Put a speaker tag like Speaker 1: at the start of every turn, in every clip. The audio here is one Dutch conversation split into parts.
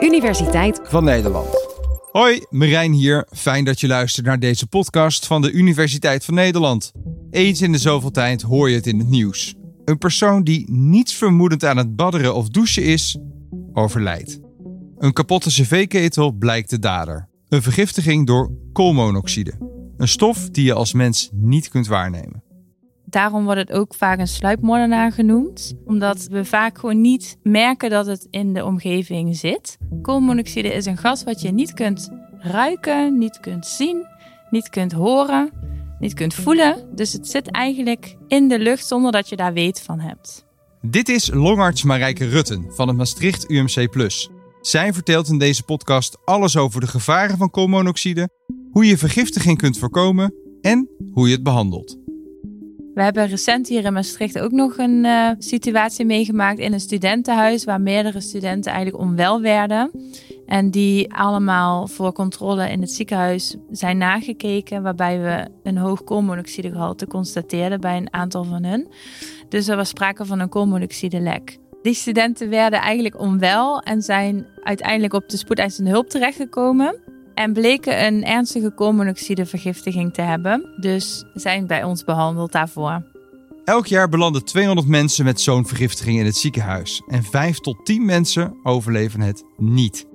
Speaker 1: Universiteit van Nederland.
Speaker 2: Hoi, Marijn hier. Fijn dat je luistert naar deze podcast van de Universiteit van Nederland. Eens in de zoveel tijd hoor je het in het nieuws. Een persoon die niets vermoedend aan het badderen of douchen is, overlijdt. Een kapotte cv-ketel blijkt de dader. Een vergiftiging door koolmonoxide. Een stof die je als mens niet kunt waarnemen.
Speaker 3: Daarom wordt het ook vaak een sluipmoordenaar genoemd, omdat we vaak gewoon niet merken dat het in de omgeving zit. Koolmonoxide is een gas wat je niet kunt ruiken, niet kunt zien, niet kunt horen, niet kunt voelen. Dus het zit eigenlijk in de lucht zonder dat je daar weet van hebt.
Speaker 2: Dit is longarts Marijke Rutten van het Maastricht UMC+. Zij vertelt in deze podcast alles over de gevaren van koolmonoxide, hoe je vergiftiging kunt voorkomen en hoe je het behandelt.
Speaker 3: We hebben recent hier in Maastricht ook nog een uh, situatie meegemaakt in een studentenhuis waar meerdere studenten eigenlijk onwel werden. En die allemaal voor controle in het ziekenhuis zijn nagekeken, waarbij we een hoog koolmonoxidegehalte constateerden bij een aantal van hen. Dus er was sprake van een koolmonoxidelek. Die studenten werden eigenlijk onwel en zijn uiteindelijk op de spoedeisende hulp terechtgekomen. En bleken een ernstige koolmonoxidevergiftiging te hebben. Dus zijn bij ons behandeld daarvoor.
Speaker 2: Elk jaar belanden 200 mensen met zo'n vergiftiging in het ziekenhuis. En 5 tot 10 mensen overleven het niet.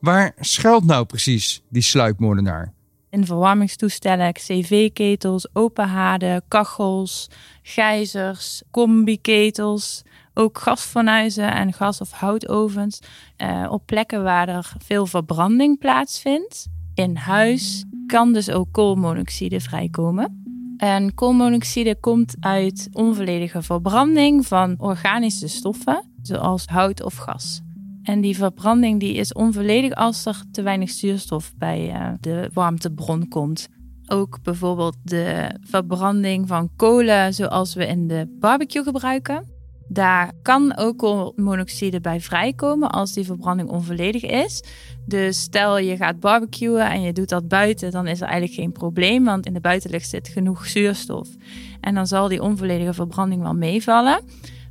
Speaker 2: Waar schuilt nou precies die sluipmoordenaar?
Speaker 3: In verwarmingstoestellen, cv-ketels, open haarden, kachels, gijzers, combi-ketels ook gasfornuizen en gas- of houtovens uh, op plekken waar er veel verbranding plaatsvindt. In huis kan dus ook koolmonoxide vrijkomen. En koolmonoxide komt uit onvolledige verbranding van organische stoffen, zoals hout of gas. En die verbranding die is onvolledig als er te weinig zuurstof bij uh, de warmtebron komt. Ook bijvoorbeeld de verbranding van kolen, zoals we in de barbecue gebruiken. Daar kan ook koolmonoxide bij vrijkomen als die verbranding onvolledig is. Dus stel je gaat barbecuen en je doet dat buiten, dan is er eigenlijk geen probleem, want in de buitenlucht zit genoeg zuurstof. En dan zal die onvolledige verbranding wel meevallen.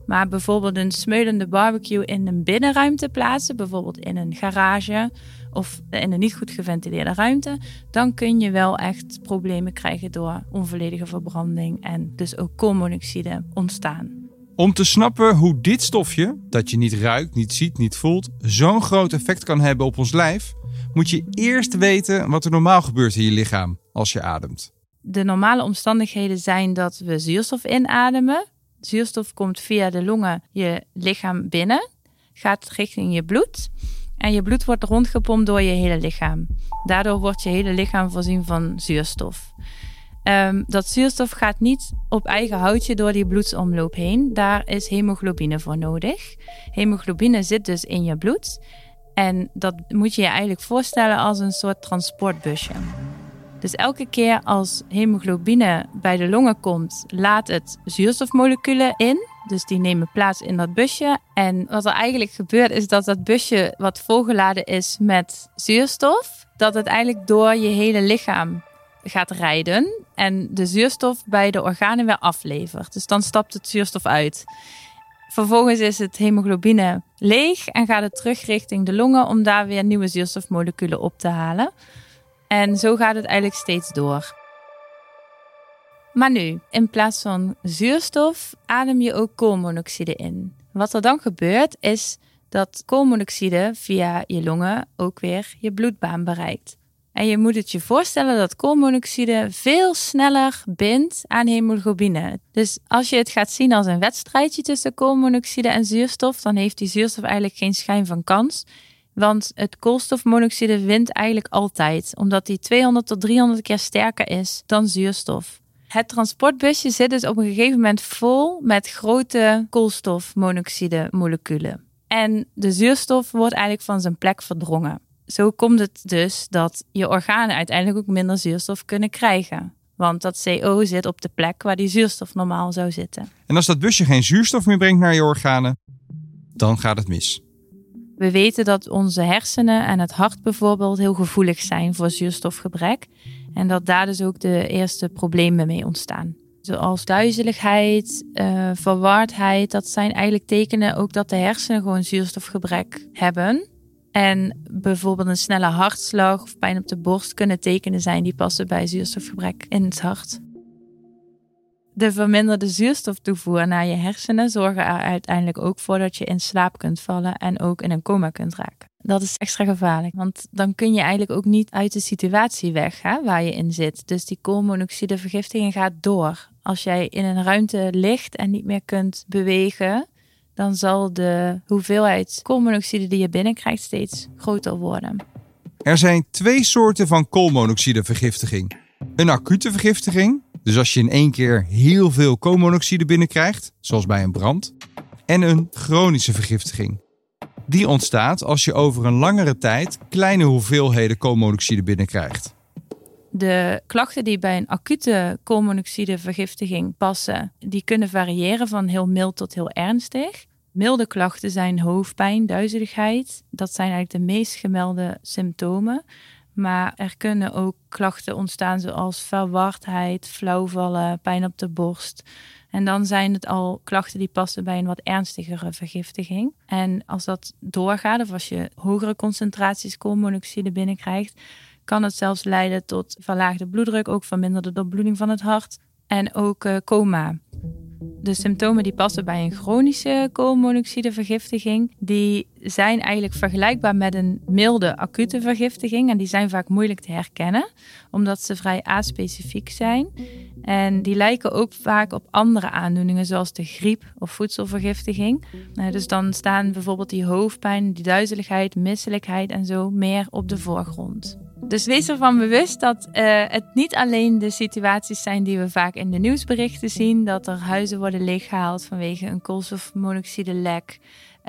Speaker 3: Maar bijvoorbeeld een smeulende barbecue in een binnenruimte plaatsen, bijvoorbeeld in een garage of in een niet goed geventileerde ruimte, dan kun je wel echt problemen krijgen door onvolledige verbranding en dus ook koolmonoxide ontstaan.
Speaker 2: Om te snappen hoe dit stofje, dat je niet ruikt, niet ziet, niet voelt, zo'n groot effect kan hebben op ons lijf, moet je eerst weten wat er normaal gebeurt in je lichaam als je ademt.
Speaker 3: De normale omstandigheden zijn dat we zuurstof inademen. Zuurstof komt via de longen je lichaam binnen, gaat richting je bloed. En je bloed wordt rondgepompt door je hele lichaam. Daardoor wordt je hele lichaam voorzien van zuurstof. Um, dat zuurstof gaat niet op eigen houtje door die bloedsomloop heen. Daar is hemoglobine voor nodig. Hemoglobine zit dus in je bloed. En dat moet je je eigenlijk voorstellen als een soort transportbusje. Dus elke keer als hemoglobine bij de longen komt, laat het zuurstofmoleculen in. Dus die nemen plaats in dat busje. En wat er eigenlijk gebeurt is dat dat busje wat volgeladen is met zuurstof, dat het eigenlijk door je hele lichaam gaat rijden en de zuurstof bij de organen weer aflevert. Dus dan stapt het zuurstof uit. Vervolgens is het hemoglobine leeg en gaat het terug richting de longen om daar weer nieuwe zuurstofmoleculen op te halen. En zo gaat het eigenlijk steeds door. Maar nu, in plaats van zuurstof, adem je ook koolmonoxide in. Wat er dan gebeurt, is dat koolmonoxide via je longen ook weer je bloedbaan bereikt. En je moet het je voorstellen dat koolmonoxide veel sneller bindt aan hemoglobine. Dus als je het gaat zien als een wedstrijdje tussen koolmonoxide en zuurstof, dan heeft die zuurstof eigenlijk geen schijn van kans. Want het koolstofmonoxide wint eigenlijk altijd, omdat die 200 tot 300 keer sterker is dan zuurstof. Het transportbusje zit dus op een gegeven moment vol met grote koolstofmonoxide moleculen. En de zuurstof wordt eigenlijk van zijn plek verdrongen zo komt het dus dat je organen uiteindelijk ook minder zuurstof kunnen krijgen. Want dat CO zit op de plek waar die zuurstof normaal zou zitten.
Speaker 2: En als dat busje geen zuurstof meer brengt naar je organen, dan gaat het mis.
Speaker 3: We weten dat onze hersenen en het hart bijvoorbeeld heel gevoelig zijn voor zuurstofgebrek. En dat daar dus ook de eerste problemen mee ontstaan. Zoals duizeligheid, uh, verwardheid. Dat zijn eigenlijk tekenen ook dat de hersenen gewoon zuurstofgebrek hebben. En bijvoorbeeld een snelle hartslag of pijn op de borst kunnen tekenen zijn die passen bij zuurstofgebrek in het hart. De verminderde zuurstoftoevoer naar je hersenen zorgen er uiteindelijk ook voor dat je in slaap kunt vallen en ook in een coma kunt raken. Dat is extra gevaarlijk, want dan kun je eigenlijk ook niet uit de situatie weg hè, waar je in zit. Dus die koolmonoxidevergiftiging gaat door. Als jij in een ruimte ligt en niet meer kunt bewegen, dan zal de hoeveelheid koolmonoxide die je binnenkrijgt steeds groter worden.
Speaker 2: Er zijn twee soorten van koolmonoxidevergiftiging. Een acute vergiftiging, dus als je in één keer heel veel koolmonoxide binnenkrijgt, zoals bij een brand. En een chronische vergiftiging. Die ontstaat als je over een langere tijd kleine hoeveelheden koolmonoxide binnenkrijgt.
Speaker 3: De klachten die bij een acute koolmonoxidevergiftiging passen, die kunnen variëren van heel mild tot heel ernstig. Milde klachten zijn hoofdpijn, duizeligheid. Dat zijn eigenlijk de meest gemelde symptomen. Maar er kunnen ook klachten ontstaan zoals verwardheid, flauwvallen, pijn op de borst. En dan zijn het al klachten die passen bij een wat ernstigere vergiftiging. En als dat doorgaat, of als je hogere concentraties koolmonoxide binnenkrijgt, kan het zelfs leiden tot verlaagde bloeddruk, ook verminderde doorbloeding van het hart en ook uh, coma. De symptomen die passen bij een chronische koolmonoxidevergiftiging, die zijn eigenlijk vergelijkbaar met een milde acute vergiftiging. En die zijn vaak moeilijk te herkennen, omdat ze vrij aspecifiek zijn. En die lijken ook vaak op andere aandoeningen, zoals de griep of voedselvergiftiging. Nou, dus dan staan bijvoorbeeld die hoofdpijn, die duizeligheid, misselijkheid en zo meer op de voorgrond. Dus wees ervan bewust dat uh, het niet alleen de situaties zijn die we vaak in de nieuwsberichten zien, dat er huizen worden leeggehaald vanwege een koolstofmonoxide lek.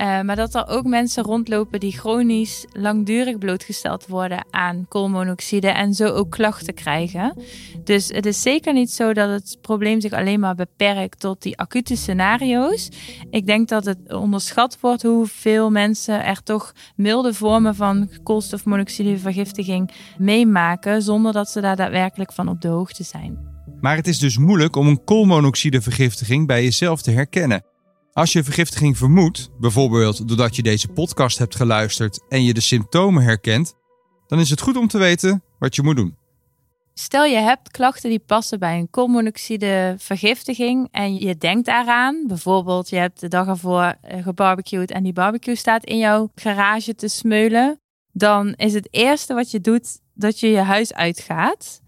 Speaker 3: Uh, maar dat er ook mensen rondlopen die chronisch langdurig blootgesteld worden aan koolmonoxide en zo ook klachten krijgen. Dus het is zeker niet zo dat het probleem zich alleen maar beperkt tot die acute scenario's. Ik denk dat het onderschat wordt hoeveel mensen er toch milde vormen van koolstofmonoxidevergiftiging meemaken zonder dat ze daar daadwerkelijk van op de hoogte zijn.
Speaker 2: Maar het is dus moeilijk om een koolmonoxidevergiftiging bij jezelf te herkennen. Als je vergiftiging vermoedt, bijvoorbeeld doordat je deze podcast hebt geluisterd en je de symptomen herkent, dan is het goed om te weten wat je moet doen.
Speaker 3: Stel je hebt klachten die passen bij een koolmonoxidevergiftiging en je denkt daaraan, bijvoorbeeld je hebt de dag ervoor eh, gebarbecued en die barbecue staat in jouw garage te smeulen, dan is het eerste wat je doet dat je je huis uitgaat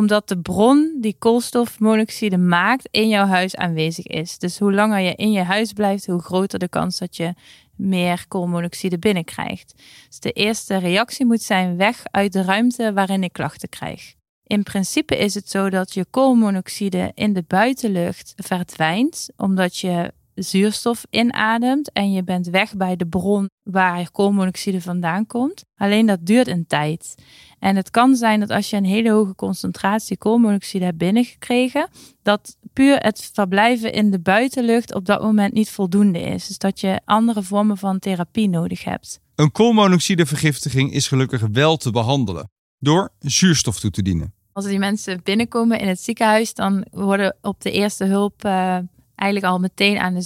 Speaker 3: omdat de bron die koolstofmonoxide maakt in jouw huis aanwezig is. Dus hoe langer je in je huis blijft, hoe groter de kans dat je meer koolmonoxide binnenkrijgt. Dus de eerste reactie moet zijn weg uit de ruimte waarin ik klachten krijg. In principe is het zo dat je koolmonoxide in de buitenlucht verdwijnt, omdat je zuurstof inademt en je bent weg bij de bron waar koolmonoxide vandaan komt. Alleen dat duurt een tijd. En het kan zijn dat als je een hele hoge concentratie koolmonoxide hebt binnengekregen, dat puur het verblijven in de buitenlucht op dat moment niet voldoende is. Dus dat je andere vormen van therapie nodig hebt.
Speaker 2: Een koolmonoxidevergiftiging is gelukkig wel te behandelen door zuurstof toe te dienen.
Speaker 3: Als die mensen binnenkomen in het ziekenhuis, dan worden op de eerste hulp uh, eigenlijk al meteen aan de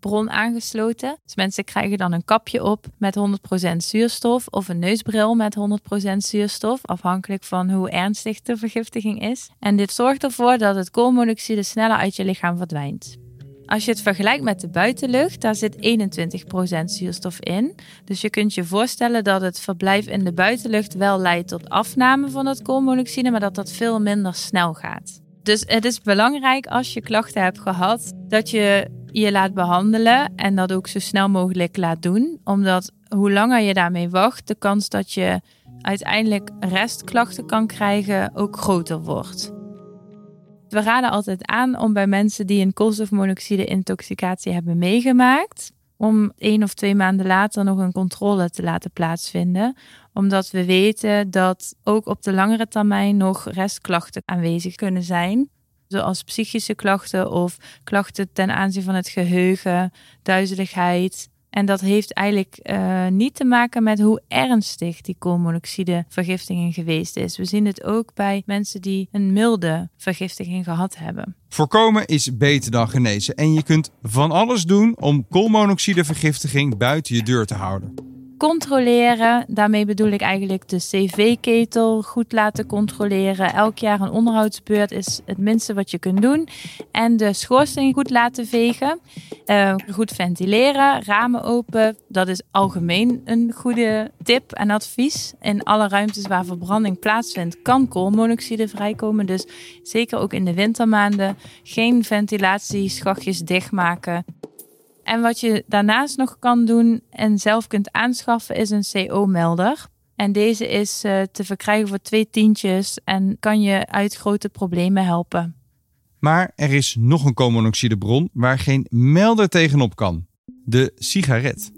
Speaker 3: zuurstofbron aangesloten. Dus mensen krijgen dan een kapje op met 100% zuurstof of een neusbril met 100% zuurstof, afhankelijk van hoe ernstig de vergiftiging is. En dit zorgt ervoor dat het koolmonoxide sneller uit je lichaam verdwijnt. Als je het vergelijkt met de buitenlucht, daar zit 21% zuurstof in. Dus je kunt je voorstellen dat het verblijf in de buitenlucht wel leidt tot afname van het koolmonoxide, maar dat dat veel minder snel gaat. Dus het is belangrijk als je klachten hebt gehad, dat je je laat behandelen en dat ook zo snel mogelijk laat doen. Omdat hoe langer je daarmee wacht, de kans dat je uiteindelijk restklachten kan krijgen ook groter wordt. We raden altijd aan om bij mensen die een koolstofmonoxide-intoxicatie hebben meegemaakt, om één of twee maanden later nog een controle te laten plaatsvinden. Omdat we weten dat ook op de langere termijn nog restklachten aanwezig kunnen zijn. Zoals psychische klachten of klachten ten aanzien van het geheugen, duizeligheid, en dat heeft eigenlijk uh, niet te maken met hoe ernstig die koolmonoxidevergiftiging geweest is. We zien het ook bij mensen die een milde vergiftiging gehad hebben.
Speaker 2: Voorkomen is beter dan genezen en je kunt van alles doen om koolmonoxidevergiftiging buiten je deur te houden.
Speaker 3: Controleren. Daarmee bedoel ik eigenlijk de cv-ketel goed laten controleren. Elk jaar een onderhoudsbeurt is het minste wat je kunt doen. En de schoorsteen goed laten vegen. Uh, goed ventileren, ramen open. Dat is algemeen een goede tip en advies. In alle ruimtes waar verbranding plaatsvindt, kan koolmonoxide vrijkomen. Dus zeker ook in de wintermaanden geen ventilatieschachtjes dichtmaken. En wat je daarnaast nog kan doen en zelf kunt aanschaffen is een CO-melder. En deze is uh, te verkrijgen voor twee tientjes en kan je uit grote problemen helpen.
Speaker 2: Maar er is nog een koolmonoxidebron waar geen melder tegenop kan: de sigaret.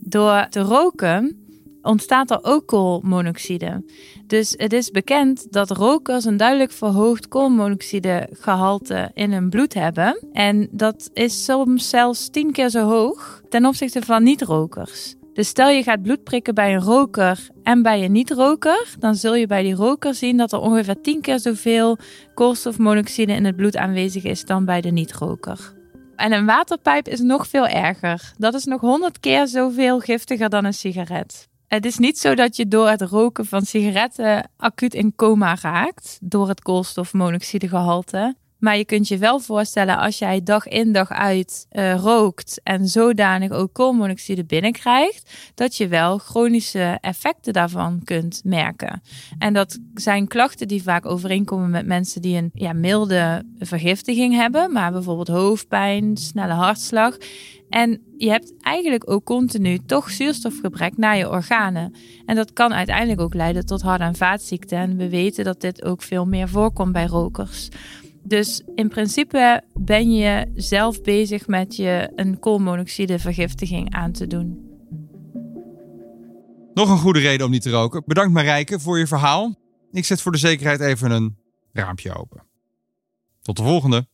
Speaker 3: Door te roken ontstaat er ook koolmonoxide. Dus het is bekend dat rokers een duidelijk verhoogd koolmonoxidegehalte in hun bloed hebben. En dat is soms zelfs tien keer zo hoog ten opzichte van niet-rokers. Dus stel je gaat bloed prikken bij een roker en bij een niet-roker, dan zul je bij die roker zien dat er ongeveer tien keer zoveel koolstofmonoxide in het bloed aanwezig is dan bij de niet-roker. En een waterpijp is nog veel erger. Dat is nog honderd keer zoveel giftiger dan een sigaret. Het is niet zo dat je door het roken van sigaretten acuut in coma raakt door het koolstofmonoxidegehalte. Maar je kunt je wel voorstellen als jij dag in dag uit uh, rookt en zodanig ook koolmonoxide binnenkrijgt, dat je wel chronische effecten daarvan kunt merken. En dat zijn klachten die vaak overeenkomen met mensen die een ja, milde vergiftiging hebben, maar bijvoorbeeld hoofdpijn, snelle hartslag. En je hebt eigenlijk ook continu toch zuurstofgebrek naar je organen. En dat kan uiteindelijk ook leiden tot hart- en vaatziekten. En we weten dat dit ook veel meer voorkomt bij rokers. Dus in principe ben je zelf bezig met je een koolmonoxidevergiftiging aan te doen.
Speaker 2: Nog een goede reden om niet te roken. Bedankt Marijke voor je verhaal. Ik zet voor de zekerheid even een raampje open. Tot de volgende.